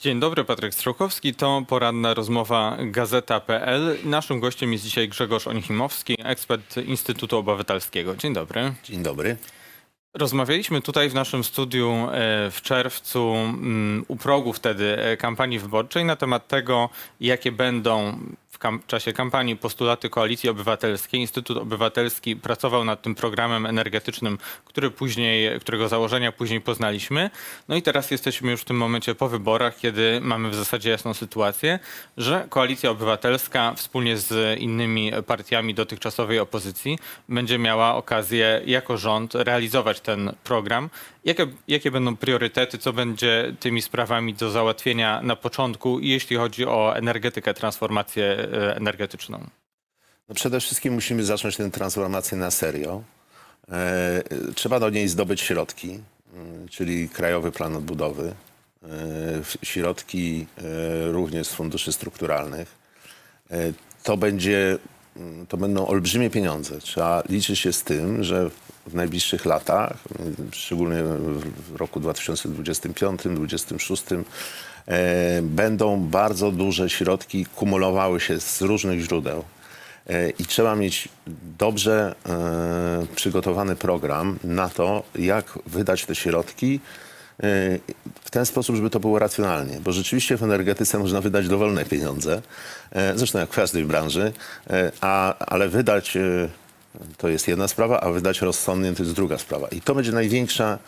Dzień dobry, Patryk Strzałkowski. To poranna rozmowa Gazeta.pl. Naszym gościem jest dzisiaj Grzegorz Onichimowski, ekspert Instytutu Obywatelskiego. Dzień dobry. Dzień dobry. Rozmawialiśmy tutaj w naszym studiu e, w czerwcu mm, u progu wtedy e, kampanii wyborczej na temat tego, jakie będą w kam- czasie kampanii postulaty Koalicji Obywatelskiej. Instytut Obywatelski pracował nad tym programem energetycznym, który później, którego założenia później poznaliśmy. No i teraz jesteśmy już w tym momencie po wyborach, kiedy mamy w zasadzie jasną sytuację, że Koalicja Obywatelska wspólnie z innymi partiami dotychczasowej opozycji będzie miała okazję jako rząd realizować ten program. Jakie, jakie będą priorytety, co będzie tymi sprawami do załatwienia na początku, jeśli chodzi o energetykę, transformację energetyczną? No przede wszystkim musimy zacząć tę transformację na serio. E, trzeba do niej zdobyć środki, mm, czyli Krajowy Plan Odbudowy, e, środki e, również z funduszy strukturalnych. E, to będzie, mm, to będą olbrzymie pieniądze. Trzeba liczyć się z tym, że w najbliższych latach, y, szczególnie w roku 2025-2026, e, będą bardzo duże środki kumulowały się z różnych źródeł. E, I trzeba mieć dobrze e, przygotowany program na to, jak wydać te środki e, w ten sposób, żeby to było racjonalnie. Bo rzeczywiście w energetyce można wydać dowolne pieniądze, e, zresztą jak w każdej branży, e, a, ale wydać e, to jest jedna sprawa, a wydać rozsądnie to jest druga sprawa. I to będzie największa,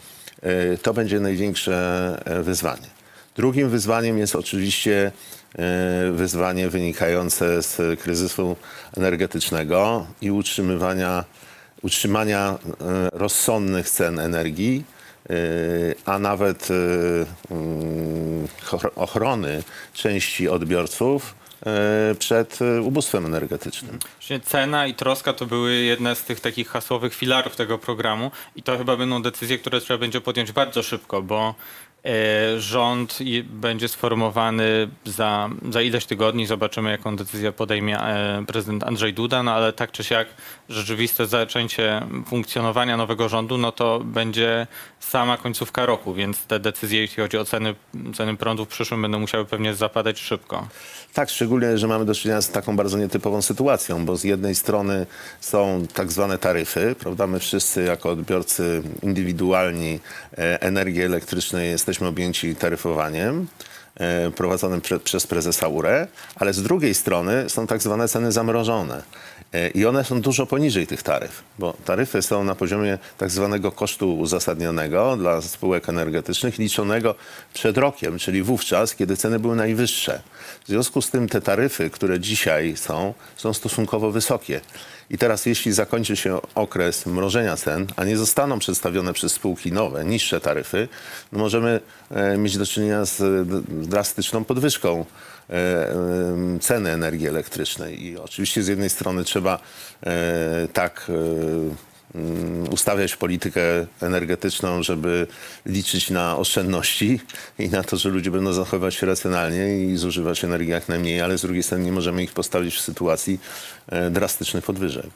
e, to będzie największe e, wyzwanie. Drugim wyzwaniem jest oczywiście e, wyzwanie wynikające z kryzysu energetycznego i utrzymywania, utrzymania e, rozsądnych cen energii, e, a nawet mm, ochrony części odbiorców przed ubóstwem energetycznym. Cena i troska to były jedne z tych takich hasłowych filarów tego programu i to chyba będą decyzje, które trzeba będzie podjąć bardzo szybko, bo rząd i- będzie sformowany za, za ileś tygodni. Zobaczymy, jaką decyzję podejmie e, prezydent Andrzej Duda, no ale tak czy siak rzeczywiste zaczęcie funkcjonowania nowego rządu, no to będzie sama końcówka roku, więc te decyzje, jeśli chodzi o ceny, ceny prądu w przyszłym, będą musiały pewnie zapadać szybko. Tak, szczególnie, że mamy do czynienia z taką bardzo nietypową sytuacją, bo z jednej strony są tak zwane taryfy, prawda? My wszyscy jako odbiorcy indywidualni e, energii elektrycznej jesteśmy objęci taryfowaniem e, prowadzonym prze, przez prezesa URE, ale z drugiej strony są tak zwane ceny zamrożone. E, I one są dużo poniżej tych taryf, bo taryfy są na poziomie tak zwanego kosztu uzasadnionego dla spółek energetycznych liczonego przed rokiem, czyli wówczas, kiedy ceny były najwyższe. W związku z tym te taryfy, które dzisiaj są, są stosunkowo wysokie. I teraz jeśli zakończy się okres mrożenia cen, a nie zostaną przedstawione przez spółki nowe, niższe taryfy, no możemy e, mieć do czynienia z e, drastyczną podwyżką e, ceny energii elektrycznej. I oczywiście z jednej strony trzeba tak ustawiać politykę energetyczną, żeby liczyć na oszczędności i na to, że ludzie będą zachowywać się racjonalnie i zużywać energii jak najmniej, ale z drugiej strony nie możemy ich postawić w sytuacji e, drastycznych podwyżek.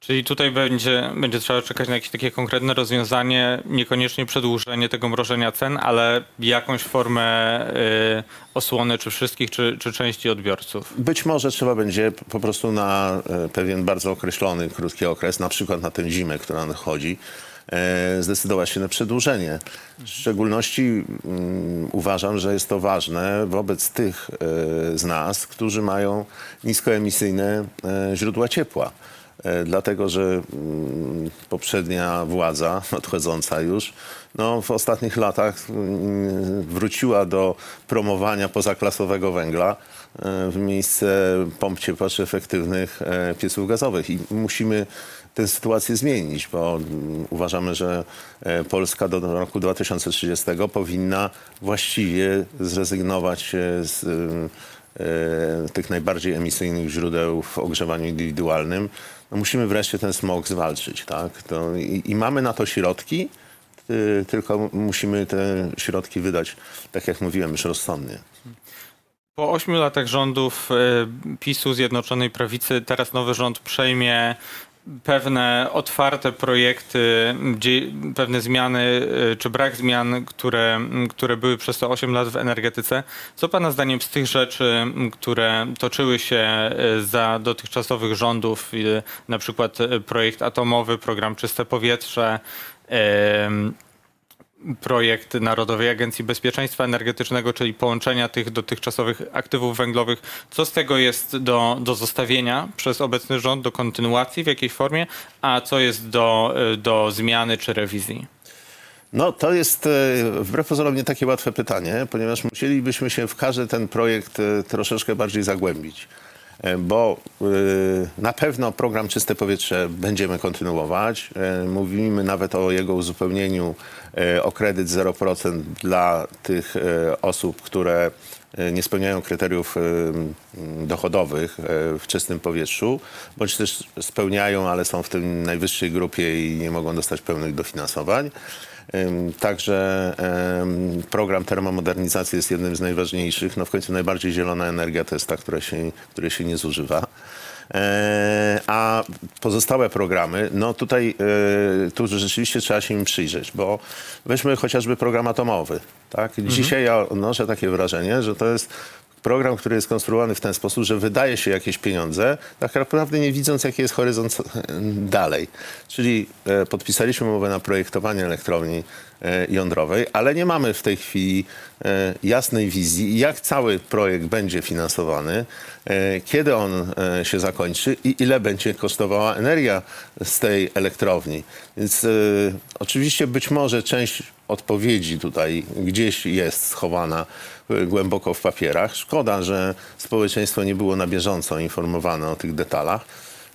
Czyli tutaj będzie, będzie trzeba czekać na jakieś takie konkretne rozwiązanie, niekoniecznie przedłużenie tego mrożenia cen, ale jakąś formę y, osłony czy wszystkich, czy, czy części odbiorców. Być może trzeba będzie po prostu na e, pewien bardzo określony, krótki okres, na przykład na tę zimę, która nadchodzi, e, zdecydować się na przedłużenie. W szczególności mm, uważam, że jest to ważne wobec tych e, z nas, którzy mają niskoemisyjne źródła ciepła. E, Dlatego, że mm, poprzednia władza, nadchodząca już, no, w ostatnich latach mm, wróciła do promowania pozaklasowego węgla e, w miejsce pomp ciepła czy efektywnych e, pieców gazowych. I musimy tę sytuację zmienić, bo mm, uważamy, że Polska do roku 2030 powinna właściwie zrezygnować z tych najbardziej emisyjnych źródeł w ogrzewaniu indywidualnym. No musimy wreszcie ten smog zwalczyć. Tak? To, i, I mamy na to środki, y, tylko musimy te środki wydać, tak jak mówiłem, już rozsądnie. Po ośmiu latach rządów y, PiSu, Zjednoczonej Prawicy, teraz nowy rząd przejmie pewne otwarte projekty, pewne zmiany y, czy brak zmian, które, które były przez te 8 lat w energetyce. Co Pana zdaniem z tych rzeczy, które toczyły się y, za dotychczasowych rządów, y, na przykład projekt atomowy, program Czyste Powietrze, projekt Narodowej Agencji Bezpieczeństwa Energetycznego, czyli połączenia tych dotychczasowych aktywów węglowych. Co z tego jest do, do zostawienia przez obecny rząd, do kontynuacji w jakiejś formie, a co jest do, do zmiany czy rewizji? No to jest e, wbrew pozorom nie takie łatwe pytanie, ponieważ musielibyśmy się w każdy ten projekt e, troszeczkę bardziej zagłębić. E, Bo e, na pewno program Czyste Powietrze będziemy kontynuować. E, Mówimy nawet o jego uzupełnieniu o kredyt 0% dla tych osób, które nie spełniają kryteriów dochodowych w czystym powietrzu, bądź też spełniają, ale są w tej najwyższej grupie i nie mogą dostać pełnych dofinansowań. Także program termomodernizacji jest jednym z najważniejszych. No w końcu najbardziej zielona energia to jest ta, która się, której się nie zużywa. E, A pozostałe programy, no tutaj e, tu rzeczywiście trzeba się im przyjrzeć, bo weźmy chociażby program atomowy. Tak? Dzisiaj ja odnoszę takie wrażenie, że to jest program, który jest konstruowany w ten sposób, że wydaje się jakieś pieniądze, tak naprawdę nie widząc, jaki jest horyzont e, dalej. Czyli e, podpisaliśmy umowę na projektowanie elektrowni e, jądrowej, ale nie mamy w tej chwili jasnej wizji, jak cały projekt będzie finansowany, kiedy on się zakończy i ile będzie kosztowała energia z tej elektrowni. Więc oczywiście być może część odpowiedzi tutaj gdzieś jest schowana e, głęboko w papierach. Szkoda, że społeczeństwo nie było na bieżąco informowane o tych detalach.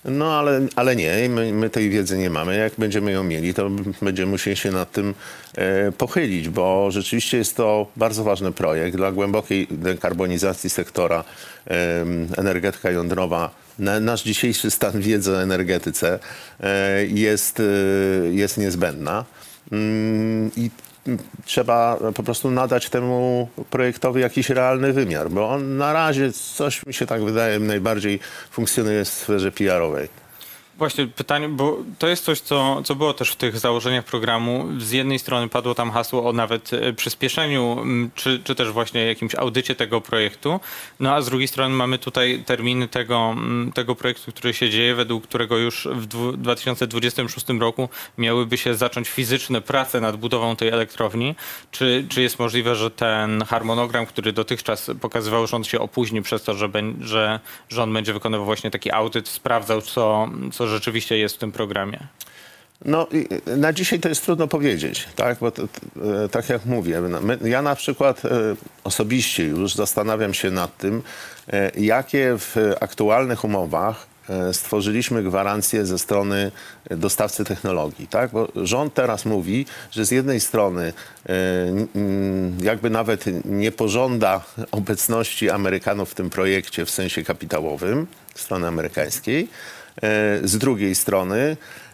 No ale, ale nie, my, my tej wiedzy nie mamy. Jak będziemy ją mieli, to będziemy musieli się nad tym e, pochylić, bo rzeczywiście jest to bardzo ważny projekt dla głębokiej dekarbonizacji sektora em, energetyka jądrowa. Na, nasz dzisiejszy stan wiedzy o energetyce e, jest, e, jest niezbędna. Mm, I mm, trzeba po prostu nadać temu projektowi jakiś realny wymiar, bo on na razie, coś mi się tak wydaje, najbardziej funkcjonuje w sferze PR-owej. Właśnie pytanie, bo to jest coś, co, co było też w tych założeniach programu. Z jednej strony padło tam hasło o nawet e, przyspieszeniu, czy, czy też właśnie jakimś audycie tego projektu, no a z drugiej strony mamy tutaj terminy tego, tego projektu, który się dzieje, według którego już w dwu- 2026 roku miałyby się zacząć fizyczne prace nad budową tej elektrowni. Czy, czy jest możliwe, że ten harmonogram, który dotychczas pokazywał rząd się opóźni przez to, że, że rząd będzie wykonywał właśnie taki audyt, sprawdzał, co, co rzeczywiście jest w tym programie? No, na dzisiaj to jest trudno powiedzieć, tak? Bo to, e, tak jak mówię, no, my, ja na przykład e, osobiście już zastanawiam się nad tym, e, jakie w aktualnych umowach stworzyliśmy gwarancje ze strony dostawcy technologii, tak? Bo rząd teraz mówi, że z jednej strony jakby nawet nie pożąda obecności Amerykanów w tym projekcie w sensie kapitałowym, strony amerykańskiej, z drugiej strony, e,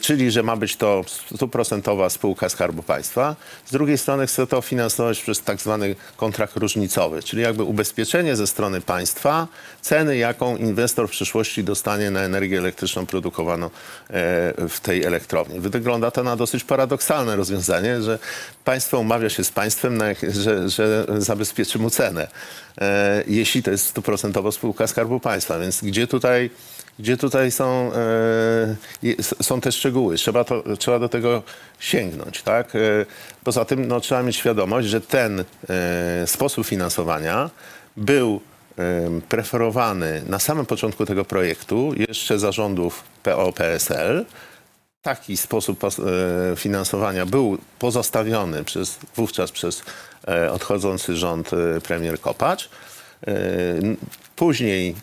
czyli że ma być to stuprocentowa spółka Skarbu Państwa, z drugiej strony chce to finansować przez tak zwany kontrakt różnicowy, czyli jakby ubezpieczenie ze strony państwa ceny, jaką inwestor w przyszłości dostanie na energię elektryczną produkowaną e, w tej elektrowni. Wygląda to na dosyć paradoksalne rozwiązanie, że państwo umawia się z państwem, że, że zabezpieczy mu cenę, e, jeśli to jest stuprocentowo spółka Skarbu Państwa. Więc gdzie tutaj gdzie tutaj są, e, są te szczegóły. Trzeba, to, trzeba do tego sięgnąć. Tak? E, poza tym no, trzeba mieć świadomość, że ten e, sposób finansowania był em, preferowany na samym początku tego projektu, jeszcze zarządów PO-PSL. Taki sposób pos- e, finansowania był pozostawiony przez, wówczas przez e, odchodzący rząd e, premier Kopacz. E, Później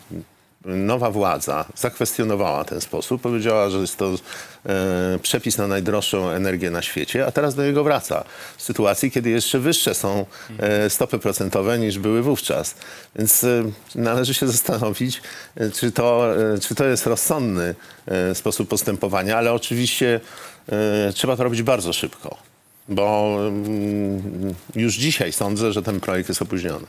nowa władza zakwestionowała ten sposób, powiedziała, że jest to e, przepis na najdroższą energię na świecie, a teraz do niego wraca w sytuacji, kiedy jeszcze wyższe są e, stopy procentowe niż były wówczas. Więc e, należy się zastanowić, e, czy to, e, czy to jest rozsądny e, sposób postępowania, ale oczywiście e, trzeba to robić bardzo szybko, bo mm, już dzisiaj sądzę, że ten projekt jest opóźniony.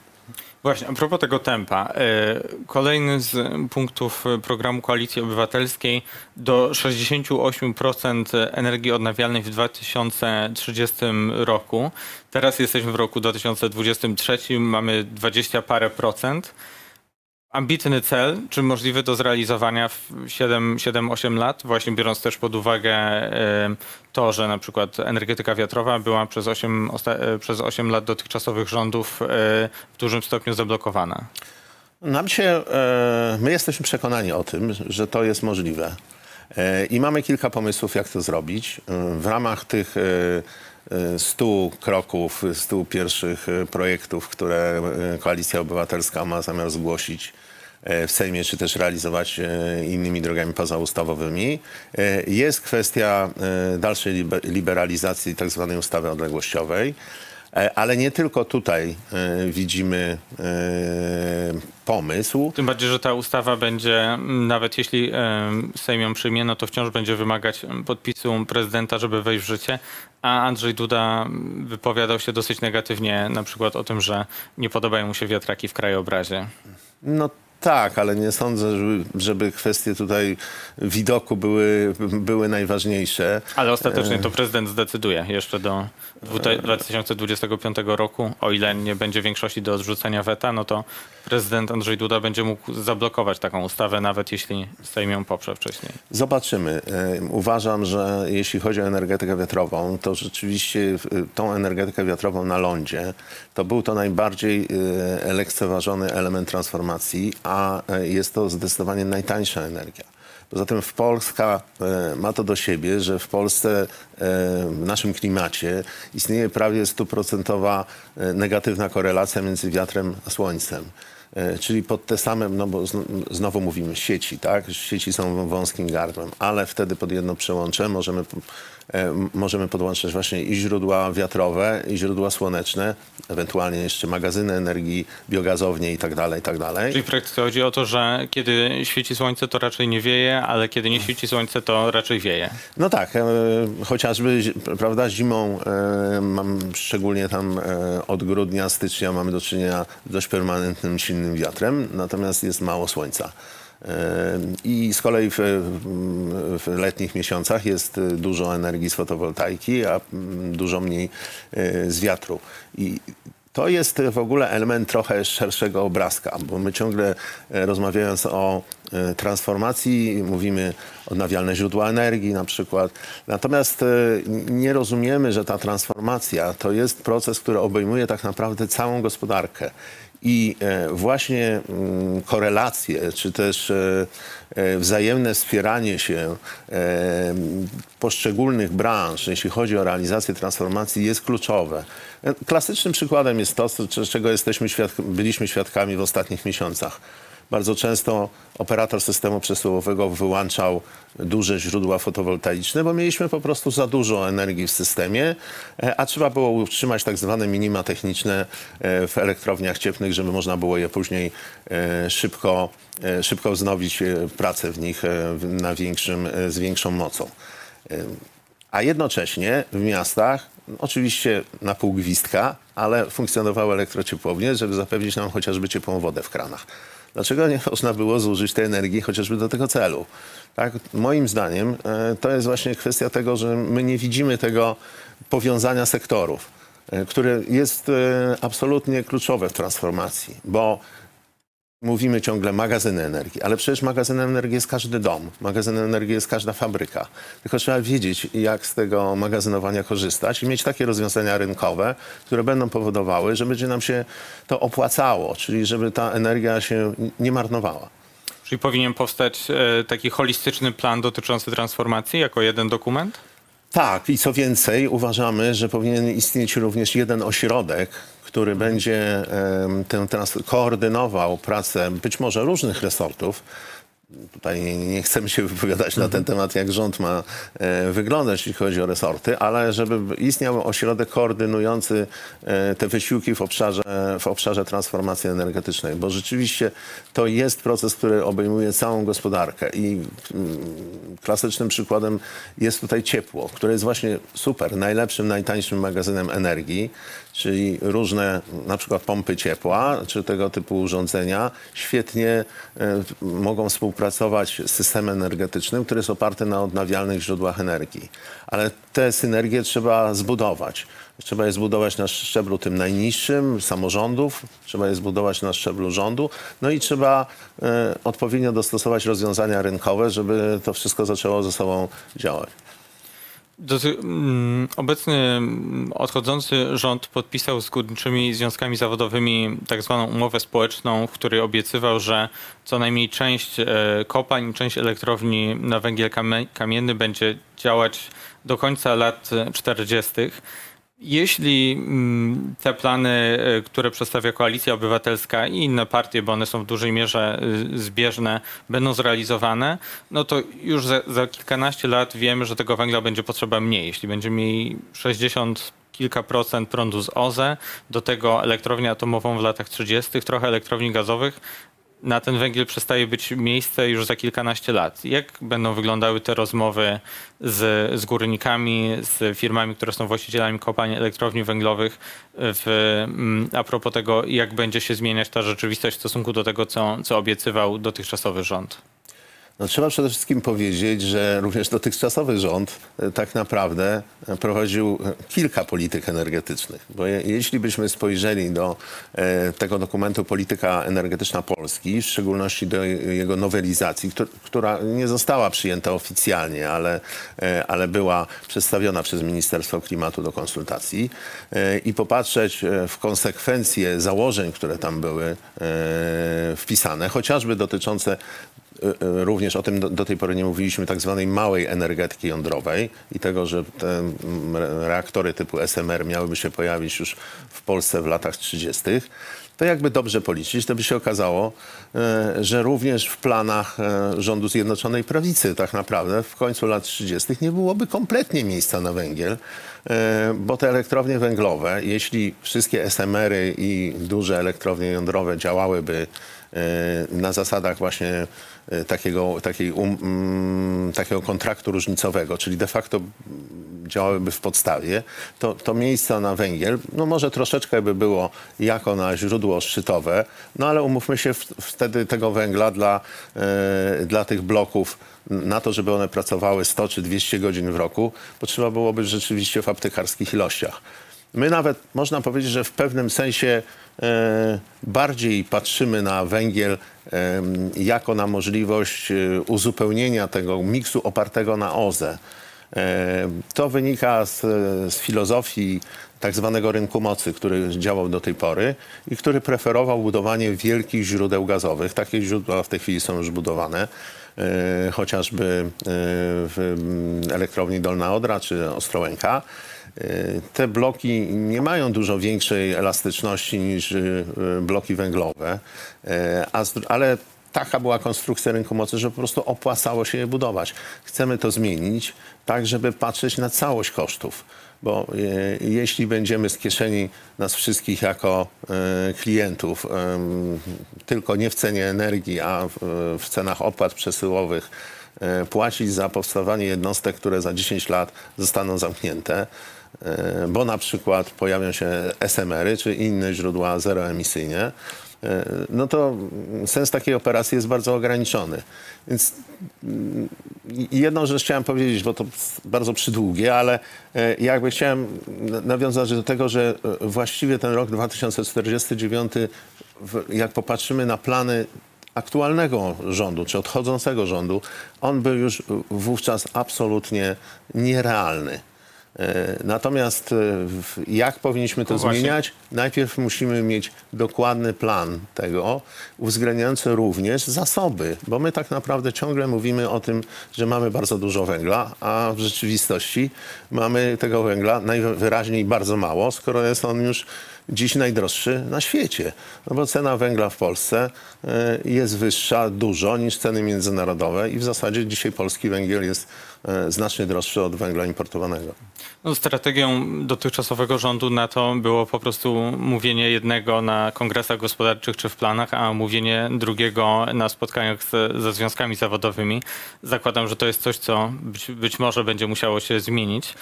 Właśnie, a propos tego tempa. e, Kolejny z punktów programu Koalicji Obywatelskiej do 68% energii odnawialnej w 2030 roku. Teraz jesteśmy w roku 2023, mamy 20 parę procent. Ambitny cel, czy możliwy do zrealizowania w 7-8 lat, właśnie biorąc też pod uwagę e, to, że na przykład energetyka wiatrowa była przez 8, osta- e, przez 8 lat dotychczasowych rządów e, w dużym stopniu zablokowana. Nam się, my jesteśmy przekonani o tym, że to jest możliwe. I mamy kilka pomysłów, jak to zrobić. W ramach tych 100 kroków, 100 pierwszych e, projektów, które e, Koalicja Obywatelska ma zamiar zgłosić e, w Sejmie, czy też realizować innymi drogami pozaustawowymi, jest kwestia dalszej libe- liberalizacji tzw. ustawy odległościowej. E, Ale nie tylko tutaj e, widzimy e, pomysł. Tym bardziej, że ta ustawa będzie, m, nawet jeśli Sejm ją przyjmie, no to wciąż będzie wymagać em, podpisu prezydenta, żeby wejść w życie. A Andrzej Duda m, wypowiadał się dosyć negatywnie na przykład o tym, że nie podobają mu się wiatraki w krajobrazie. No tak, ale nie sądzę, żeby, żeby kwestie tutaj widoku były, były najważniejsze. Ale ostatecznie to prezydent zdecyduje jeszcze do dwute- 2025 roku. O ile nie będzie większości do odrzucenia weta, no to prezydent Andrzej Duda będzie mógł zablokować taką ustawę, nawet jeśli Sejm ją poprze wcześniej. Zobaczymy. Uważam, że jeśli chodzi o energetykę wiatrową, to rzeczywiście tą energetykę wiatrową na lądzie, to był to najbardziej e, lekceważony element transformacji, a e, jest to zdecydowanie najtańsza energia. Poza tym w Polska e, ma to do siebie, że w Polsce, e, w naszym klimacie istnieje prawie stuprocentowa negatywna korelacja między wiatrem a słońcem. Czyli pod te same, no bo zn- znowu mówimy sieci, tak? Sieci są wąskim gardłem, ale wtedy pod jedno przełącze możemy, możemy podłączać właśnie i źródła wiatrowe, i źródła słoneczne, ewentualnie jeszcze magazyny energii, biogazownie i tak dalej, i tak dalej. Czyli w praktyce chodzi o to, że kiedy świeci słońce, to raczej nie wieje, ale kiedy nie świeci słońce, to raczej wieje. No tak, e, chociażby prawda, zimą, e, mam szczególnie tam e, od grudnia, stycznia mamy do czynienia z dość permanentnym, silnym wiatrem, natomiast jest mało słońca. I z kolei w, w letnich miesiącach jest dużo energii z fotowoltaiki, a dużo mniej e, z wiatru. I to jest w ogóle element trochę szerszego obrazka, bo my ciągle e, rozmawiając o e, transformacji mówimy odnawialne źródła energii na przykład. Natomiast nie rozumiemy, że ta transformacja to jest proces, który obejmuje tak naprawdę całą gospodarkę. I e, właśnie mm, korelacje, czy też e, e, wzajemne wspieranie się poszczególnych branż, jeśli chodzi o realizację transformacji, jest kluczowe. Klasycznym przykładem jest to, czego jesteśmy byliśmy świadkami w ostatnich miesiącach. Bardzo często operator systemu przesyłowego wyłączał duże źródła fotowoltaiczne, bo mieliśmy po prostu za dużo energii w systemie, e, a trzeba było utrzymać tak zwane minima techniczne e, w elektrowniach cieplnych, żeby można było je później e, szybko, szybko wznowić pracę w nich na większym, z większą mocą. A jednocześnie w miastach, oczywiście na pół gwizdka, ale funkcjonowały elektrociepłownie, żeby zapewnić nam chociażby ciepłą wodę w kranach. Dlaczego nie można było zużyć tej energii chociażby do tego celu? Tak? Moim zdaniem e, to jest właśnie kwestia tego, że my nie widzimy tego powiązania sektorów, e, które jest e, absolutnie kluczowe w transformacji, bo Mówimy ciągle magazyny energii, ale przecież magazynem energii jest każdy dom, magazynem energii jest każda fabryka. Tylko trzeba wiedzieć, jak z tego magazynowania korzystać i mieć takie rozwiązania rynkowe, które będą powodowały, że będzie nam się to opłacało, czyli żeby ta energia się nie marnowała. Czyli powinien powstać e, taki holistyczny plan dotyczący transformacji jako jeden dokument? Tak, i co więcej, uważamy, że powinien istnieć również jeden ośrodek, który będzie em, tę trans- koordynował pracę być może różnych resortów, Tutaj nie, chcemy się wypowiadać na ten temat, jak rząd ma e, wyglądać, jeśli chodzi o resorty, ale żeby istniał ośrodek koordynujący e, te wysiłki w obszarze, w obszarze transformacji energetycznej, bo rzeczywiście to jest proces, który obejmuje całą gospodarkę i mm, klasycznym przykładem jest tutaj ciepło, które jest właśnie super, najlepszym, najtańszym magazynem energii, czyli różne na przykład pompy ciepła, czy tego typu urządzenia świetnie e, mogą współpracować z systemem energetycznym, który jest oparty na odnawialnych źródłach energii. Ale te synergie trzeba zbudować. Trzeba je zbudować na szczeblu tym najniższym, samorządów, trzeba je zbudować na szczeblu rządu, no i trzeba e, odpowiednio dostosować rozwiązania rynkowe, żeby to wszystko zaczęło ze sobą działać. Mm, Obecny mm, odchodzący rząd podpisał z górniczymi związkami zawodowymi tak zwaną umowę społeczną, w której obiecywał, że co najmniej część e, kopalń, część elektrowni na węgiel kamie- kamienny będzie działać do końca lat 40. Jeśli mm, te plany, e, które przedstawia Koalicja Obywatelska i inne partie, bo one są w dużej mierze y, zbieżne, będą zrealizowane, no to już za, za kilkanaście lat wiemy, że tego węgla będzie potrzeba mniej. Jeśli będziemy mieli 60 kilka procent prądu z OZE, do tego elektrownię atomową w latach 30., trochę elektrowni gazowych, na ten węgiel przestaje być miejsce już za kilkanaście lat. Jak będą wyglądały te rozmowy z, z górnikami, z firmami, które są właścicielami kopalni elektrowni węglowych w, mm, a propos tego, jak będzie się zmieniać ta rzeczywistość w stosunku do tego, co, co obiecywał dotychczasowy rząd? No, trzeba przede wszystkim powiedzieć, że również dotychczasowy rząd e, tak naprawdę e, prowadził e, kilka polityk energetycznych. Bo je, jeśli byśmy spojrzeli do e, tego dokumentu Polityka Energetyczna Polski, w szczególności do je- jego nowelizacji, któr- która nie została przyjęta oficjalnie, ale, e, ale była przedstawiona przez Ministerstwo Klimatu do konsultacji e, i popatrzeć w konsekwencje założeń, które tam były e, wpisane, chociażby dotyczące również o tym do, tej pory nie mówiliśmy, tak zwanej małej energetyki jądrowej i tego, że te re- reaktory typu SMR miałyby się pojawić już w Polsce w latach 30., to jakby dobrze policzyć, to by się okazało, e, że również w planach rządu Zjednoczonej Prawicy tak naprawdę w końcu lat 30. nie byłoby kompletnie miejsca na węgiel, bo te elektrownie węglowe, jeśli wszystkie SMR-y i duże elektrownie jądrowe działałyby na zasadach właśnie e, takiego, takiej um, mm, takiego kontraktu różnicowego, czyli de facto działałyby w podstawie, to, to miejsca na węgiel, no może troszeczkę by było jako na źródło szczytowe, no ale umówmy się, w, wtedy tego węgla dla, e, dla tych bloków na to, żeby one pracowały 100 czy 200 godzin w roku, potrzeba byłoby rzeczywiście w aptekarskich ilościach. My nawet można powiedzieć, że w pewnym sensie e, bardziej patrzymy na węgiel e, jako na możliwość e, uzupełnienia tego miksu opartego na OZE. E, To wynika z, z filozofii tak zwanego rynku mocy, który działał do tej pory i który preferował budowanie wielkich źródeł gazowych. Takie źródła w tej chwili są już budowane, e, chociażby e, w mm, elektrowni Dolna Odra czy Ostrołęka. E, Te bloki nie mają dużo większej elastyczności niż bloki węglowe, ale taka była konstrukcja rynku mocy, że po prostu opłacało się je budować. Chcemy to zmienić tak, żeby patrzeć na całość kosztów. Bo e, jeśli będziemy z kieszeni nas wszystkich jako e, klientów, tylko nie w cenie energii, a w, cenach opłat przesyłowych, e, płacić za powstawanie jednostek, które za 10 lat zostaną zamknięte, bo na przykład pojawią się SMR-y czy inne źródła zeroemisyjne, no to sens takiej operacji jest bardzo ograniczony. Więc mm, jedną rzecz chciałem powiedzieć, bo to bardzo przydługie, ale e, jakby chciałem na- nawiązać do tego, że e, właściwie ten rok 2049, w- jak popatrzymy na plany aktualnego rządu, czy odchodzącego rządu, on był już wówczas absolutnie nierealny. E, Natomiast e, jak powinniśmy to No właśnie. zmieniać? Najpierw musimy mieć dokładny plan tego, uwzględniający również zasoby, bo my tak naprawdę ciągle mówimy o tym, że mamy bardzo dużo węgla, a w rzeczywistości mamy tego węgla najwyraźniej bardzo mało, skoro jest on już dziś najdroższy na świecie. No bo cena węgla w Polsce e, jest wyższa dużo niż ceny międzynarodowe i w zasadzie dzisiaj polski węgiel jest znacznie droższy od węgla importowanego. No, strategią dotychczasowego rządu na to było po prostu mówienie jednego na kongresach gospodarczych czy w planach, a mówienie drugiego na spotkaniach ze, ze związkami zawodowymi. Zakładam, że to jest coś, co być, być może będzie musiało się zmienić.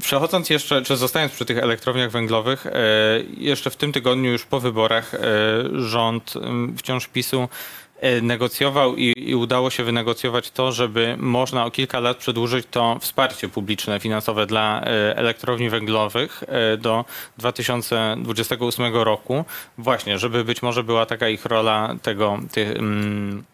Przechodząc jeszcze, czy zostając przy tych elektrowniach węglowych, e, jeszcze w tym tygodniu już po wyborach e, rząd wciąż PiSu e, negocjował i, i udało się wynegocjować to, żeby można o kilka lat przedłużyć to wsparcie publiczne, finansowe dla e, elektrowni węglowych e, do 2028 roku. Właśnie, żeby być może była taka ich rola tego, tej, mm,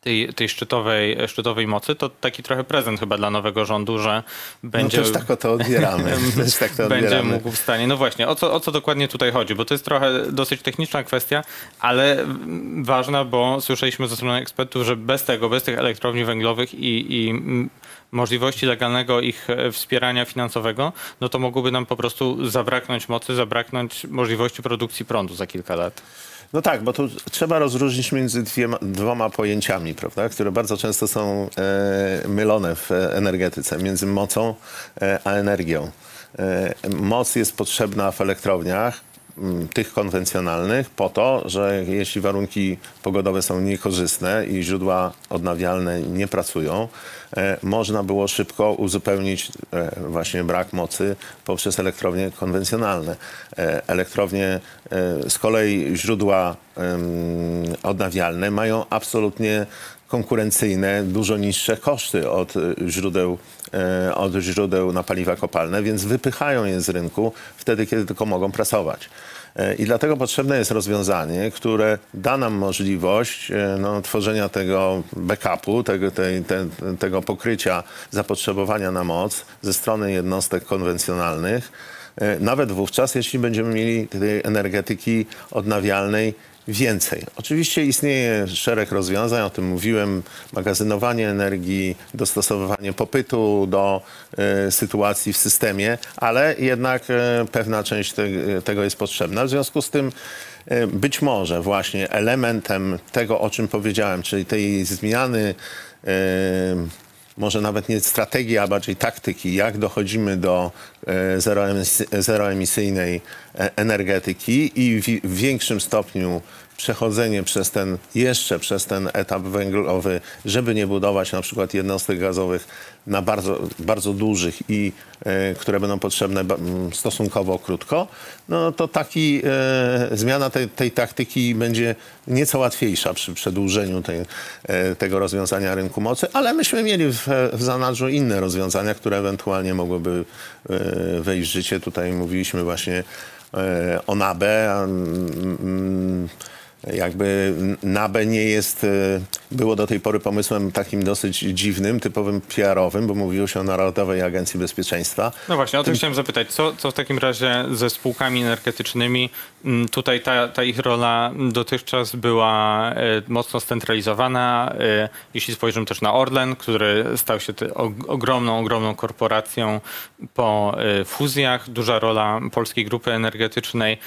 tej, tej szczytowej, szczytowej mocy, to taki trochę prezent chyba dla nowego rządu, że będzie... No też tak o to odbieramy. też tak to będzie odbieramy. mógł w stanie. No właśnie, o co, o co dokładnie tutaj chodzi? Bo to jest trochę dosyć techniczna kwestia, ale ważna, bo słyszeliśmy ze strony ekspertów, że bez tego, bez tych elektrowni węglowych i, i możliwości legalnego ich e, wspierania finansowego, no to mogłoby nam po prostu zabraknąć mocy, zabraknąć możliwości produkcji prądu za kilka lat. No tak, bo tu trzeba rozróżnić między dwiema, dwoma pojęciami, prawda, które bardzo często są e, mylone w energetyce, między mocą e, a energią. E, moc jest potrzebna w elektrowniach, tych konwencjonalnych, po to, że jeśli warunki pogodowe są niekorzystne i źródła odnawialne nie pracują, e, można było szybko uzupełnić e, właśnie brak mocy poprzez elektrownie konwencjonalne. E, Elektrownie, z kolei źródła odnawialne mają absolutnie konkurencyjne, dużo niższe koszty od źródeł, od źródeł na paliwa kopalne, więc wypychają je z rynku wtedy, kiedy tylko mogą pracować. E, I dlatego potrzebne jest rozwiązanie, które da nam możliwość e, no, tworzenia tego backupu, tego, tej, te, tego pokrycia zapotrzebowania na moc ze strony jednostek konwencjonalnych, e, nawet wówczas, jeśli będziemy mieli tej energetyki odnawialnej więcej. Oczywiście istnieje szereg rozwiązań, o tym mówiłem, magazynowanie energii, dostosowywanie popytu do e, sytuacji w systemie, ale jednak e, pewna część te, tego jest potrzebna. W związku z tym e, być może właśnie elementem tego, o czym powiedziałem, czyli tej zmiany e, może nawet nie strategii, a bardziej taktyki, jak dochodzimy do zeroemisy- zeroemisyjnej e, energetyki i w większym stopniu przechodzenie przez ten, jeszcze przez ten etap węglowy, żeby nie budować na przykład jednostek gazowych na bardzo, bardzo dużych i e, które będą potrzebne ba- m, stosunkowo krótko, no to taki e, zmiana tej, tej taktyki będzie nieco łatwiejsza przy przedłużeniu tej, e, tego rozwiązania rynku mocy, ale myśmy mieli w, w zanadrzu inne rozwiązania, które ewentualnie mogłyby wejść w życie. Tutaj mówiliśmy właśnie o NABE. mm, mm, jakby NABE nie jest, e, było do tej pory pomysłem takim dosyć dziwnym, typowym PR-owym, bo mówiło się o Narodowej Agencji Bezpieczeństwa. No właśnie, o to chciałem zapytać. Co, co w takim razie ze spółkami energetycznymi? Mm, Tutaj ta, ta ich rola dotychczas była e, mocno scentralizowana. E, Jeśli spojrzymy też na Orlen, który stał się ogromną, ogromną korporacją po fuzjach. Duża rola Polskiej Grupy Energetycznej.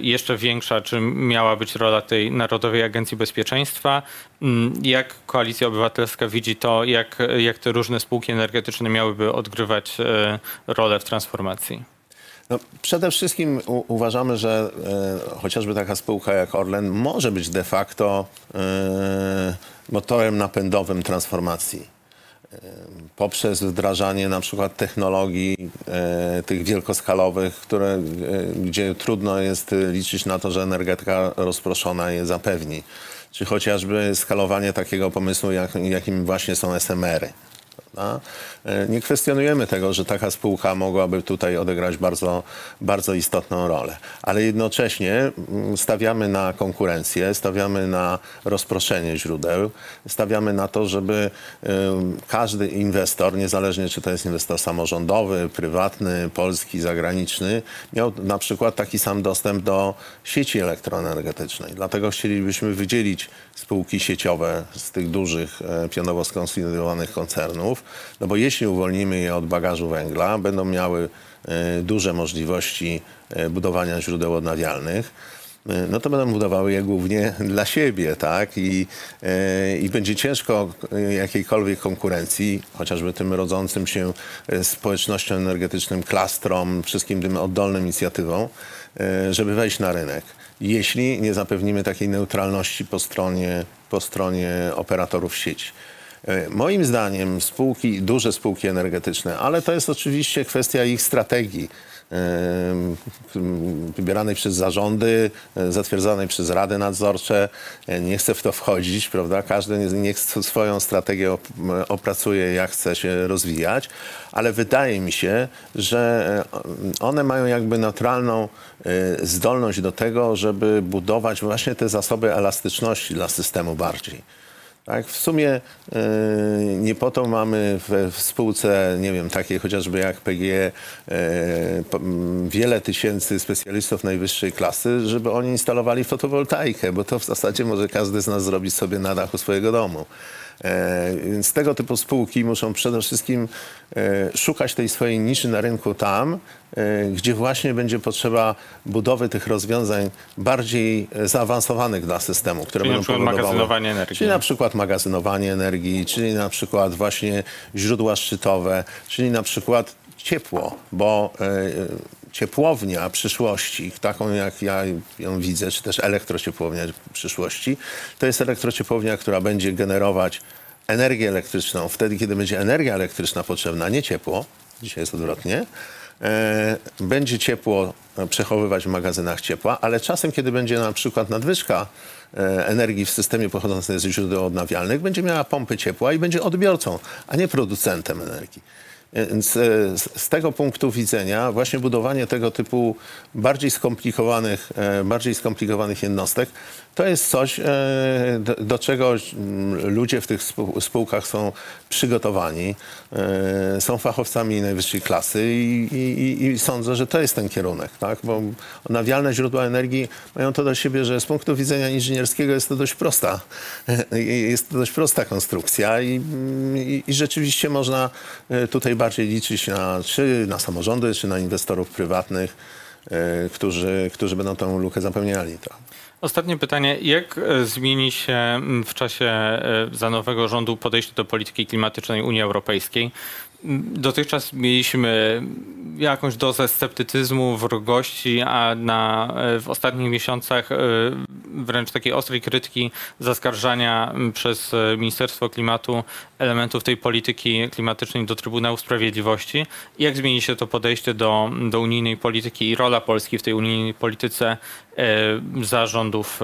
Jeszcze większa, czy miała być rola tej Narodowej Agencji Bezpieczeństwa? Mm, Jak Koalicja Obywatelska widzi to, jak, jak te różne spółki energetyczne miałyby odgrywać e, rolę w transformacji? No, przede wszystkim u, uważamy, że e, chociażby taka spółka jak Orlen może być de facto e, motorem napędowym transformacji. Poprzez wdrażanie na przykład technologii e, tych wielkoskalowych, które, e, gdzie trudno jest liczyć na to, że energetyka rozproszona je zapewni. Czy chociażby skalowanie takiego pomysłu, jak, jakim właśnie są SMR-y. Prawda? E, Nie kwestionujemy tego, że taka spółka mogłaby tutaj odegrać bardzo, bardzo istotną rolę, ale jednocześnie mm, stawiamy na konkurencję, stawiamy na rozproszenie źródeł, stawiamy na to, żeby em, każdy inwestor, niezależnie czy to jest inwestor samorządowy, prywatny, polski, zagraniczny, miał na przykład taki sam dostęp do sieci elektroenergetycznej. Dlatego chcielibyśmy wydzielić spółki sieciowe z tych dużych, e, pionowo skonsolidowanych koncernów no bo jeśli uwolnimy je od bagażu węgla, będą miały e, duże możliwości e, budowania źródeł odnawialnych. E, No to będą budowały je głównie dla siebie, tak? I, i będzie ciężko jakiejkolwiek konkurencji, chociażby tym rodzącym się społecznościom energetycznym, klastrom, wszystkim tym oddolnym inicjatywom, żeby wejść na rynek. Jeśli nie zapewnimy takiej neutralności po stronie, po stronie operatorów sieci. E, Moim zdaniem spółki, duże spółki energetyczne, ale to jest oczywiście kwestia ich strategii, wybieranej przez zarządy, e, zatwierdzanej przez rady nadzorcze. E, Nie chcę w to wchodzić, prawda? Każdy nie- niech sw- swoją strategię opracuje, jak chce się rozwijać, ale wydaje mi się, że one mają jakby neutralną e, zdolność do tego, żeby budować właśnie te zasoby elastyczności dla systemu bardziej. Tak, w sumie e, nie po to mamy we w spółce, nie wiem, takiej chociażby jak PGE, m, wiele tysięcy specjalistów najwyższej klasy, żeby oni instalowali fotowoltaikę, bo to w zasadzie może każdy z nas zrobić sobie na dachu swojego domu. E, Więc tego typu spółki muszą przede wszystkim e, szukać tej swojej niszy na rynku tam, gdzie właśnie będzie potrzeba budowy tych rozwiązań bardziej e, zaawansowanych dla systemu, które Czyli na będą przykład powodowały- magazynowanie energii. Czyli na przykład magazynowanie energii, czyli na przykład właśnie źródła szczytowe, czyli na przykład ciepło, bo e, e, ciepłownia przyszłości, taką jak ja ją widzę, czy też elektrociepłownia przyszłości, to jest elektrociepłownia, która będzie generować energię elektryczną wtedy, kiedy będzie energia elektryczna potrzebna, nie ciepło. Dzisiaj jest odwrotnie. E, będzie ciepło przechowywać w magazynach ciepła, ale czasem, kiedy będzie na przykład nadwyżka e, energii w systemie pochodzącej ze źródeł odnawialnych, będzie miała pompy ciepła i będzie odbiorcą, a nie producentem energii. Więc e, z z tego punktu widzenia właśnie budowanie tego typu bardziej skomplikowanych, e, bardziej skomplikowanych jednostek to jest coś, e, do, czego mm, ludzie w tych spół- spółkach są przygotowani, e, są fachowcami najwyższej klasy i, i, i- sądzę, że to jest ten kierunek, tak? bo odnawialne źródła energii mają to do siebie, że z punktu widzenia inżynierskiego jest to dość prosta, jest to dość prosta konstrukcja i, i, rzeczywiście można e, tutaj bardziej liczyć na, czy na samorządy, czy na inwestorów prywatnych, e, którzy, którzy będą tę lukę zapełniali. Tak. Ostatnie pytanie. Jak e, zmieni się w czasie e, za nowego rządu podejście do polityki klimatycznej Unii Europejskiej? Dotychczas mieliśmy jakąś dozę sceptycyzmu, wrogości, a na, e, w ostatnich miesiącach e, wręcz takiej ostrej krytyki, zaskarżania przez e, Ministerstwo Klimatu elementów tej polityki klimatycznej do Trybunału Sprawiedliwości. Jak zmieni się to podejście do, do unijnej polityki i rola Polski w tej unijnej polityce zarządów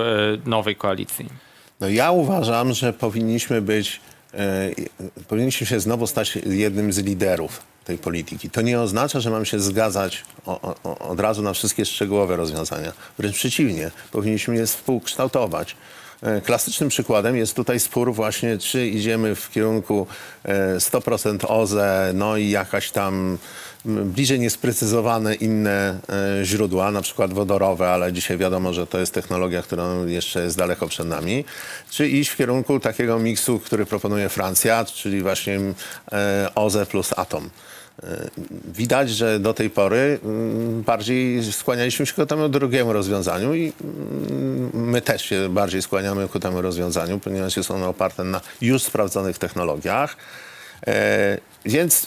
nowej koalicji? No ja uważam, że powinniśmy być, powinniśmy się znowu stać jednym z liderów tej polityki. To nie oznacza, że mamy się zgadzać o, o, od razu na wszystkie szczegółowe rozwiązania. Wręcz przeciwnie, powinniśmy je współkształtować. E, Klasycznym przykładem jest tutaj spór właśnie, czy idziemy w kierunku e, 100% OZE, no i jakaś tam bliżej niesprecyzowane inne e, źródła, na przykład wodorowe, ale dzisiaj wiadomo, że to jest technologia, która jeszcze jest daleko przed nami, czy iść w kierunku takiego miksu, który proponuje Francja, czyli właśnie e, OZE plus atom. E, Widać, że do tej pory mm, bardziej skłanialiśmy się ku temu drugiemu rozwiązaniu i mm, my też się bardziej skłaniamy ku temu rozwiązaniu, ponieważ jest ono oparte na już sprawdzonych technologiach. E, Więc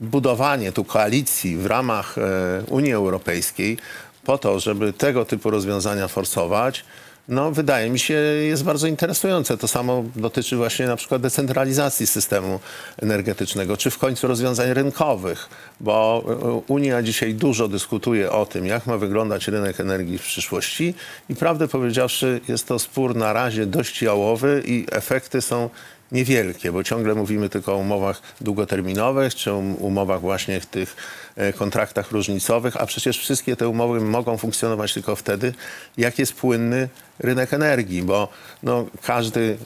budowanie tu koalicji w ramach e, Unii Europejskiej po to, żeby tego typu rozwiązania forsować, no wydaje mi się jest bardzo interesujące. To samo dotyczy właśnie na przykład decentralizacji systemu energetycznego, czy w końcu rozwiązań rynkowych, bo Unia dzisiaj dużo dyskutuje o tym, jak ma wyglądać rynek energii w przyszłości i prawdę powiedziawszy jest to spór na razie dość jałowy i efekty są niewielkie, bo ciągle mówimy tylko o umowach długoterminowych, czy um- umowach właśnie tych kontraktach różnicowych, a przecież wszystkie te umowy mogą funkcjonować tylko wtedy, jak jest płynny rynek energii, bo no, każdy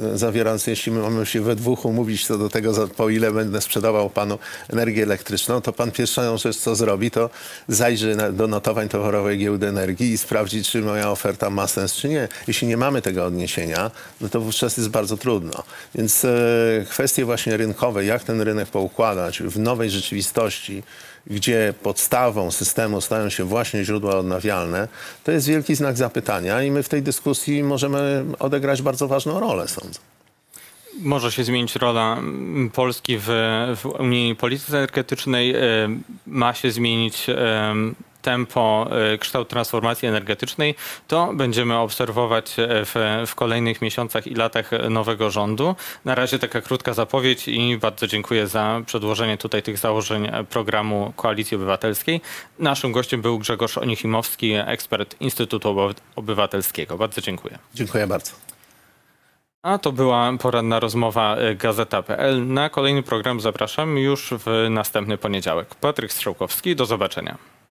e, e, zawierając, jeśli my mamy się we dwóch umówić co do tego, po ile będę sprzedawał panu energię elektryczną, to pan pierwszą rzecz, co zrobi, to zajrzy do notowań towarowej giełdy energii i sprawdzi, czy moja oferta ma sens, czy nie. Jeśli nie mamy tego odniesienia, no to wówczas jest bardzo trudno. Więc e, kwestie właśnie rynkowe, jak ten rynek poukładać w nowej rzeczywistości, gdzie podstawą systemu stają się właśnie źródła odnawialne, to jest wielki znak zapytania i my w tej dyskusji możemy odegrać bardzo ważną rolę, sądzę. Może się zmienić rola mm, Polski w, w unijnej polityce energetycznej. e, Ma się zmienić tempo, e, kształt transformacji energetycznej. To będziemy obserwować e, w, w kolejnych miesiącach i latach nowego rządu. Na razie taka krótka zapowiedź i bardzo dziękuję za przedłożenie tutaj tych założeń programu Koalicji Obywatelskiej. Naszym gościem był Grzegorz Onichimowski, ekspert Instytutu Oby- Obywatelskiego. Bardzo dziękuję. Dziękuję bardzo. A to była poranna rozmowa y, Gazeta.pl. Na kolejny program zapraszam już w następny poniedziałek. Patryk Strzałkowski, do zobaczenia.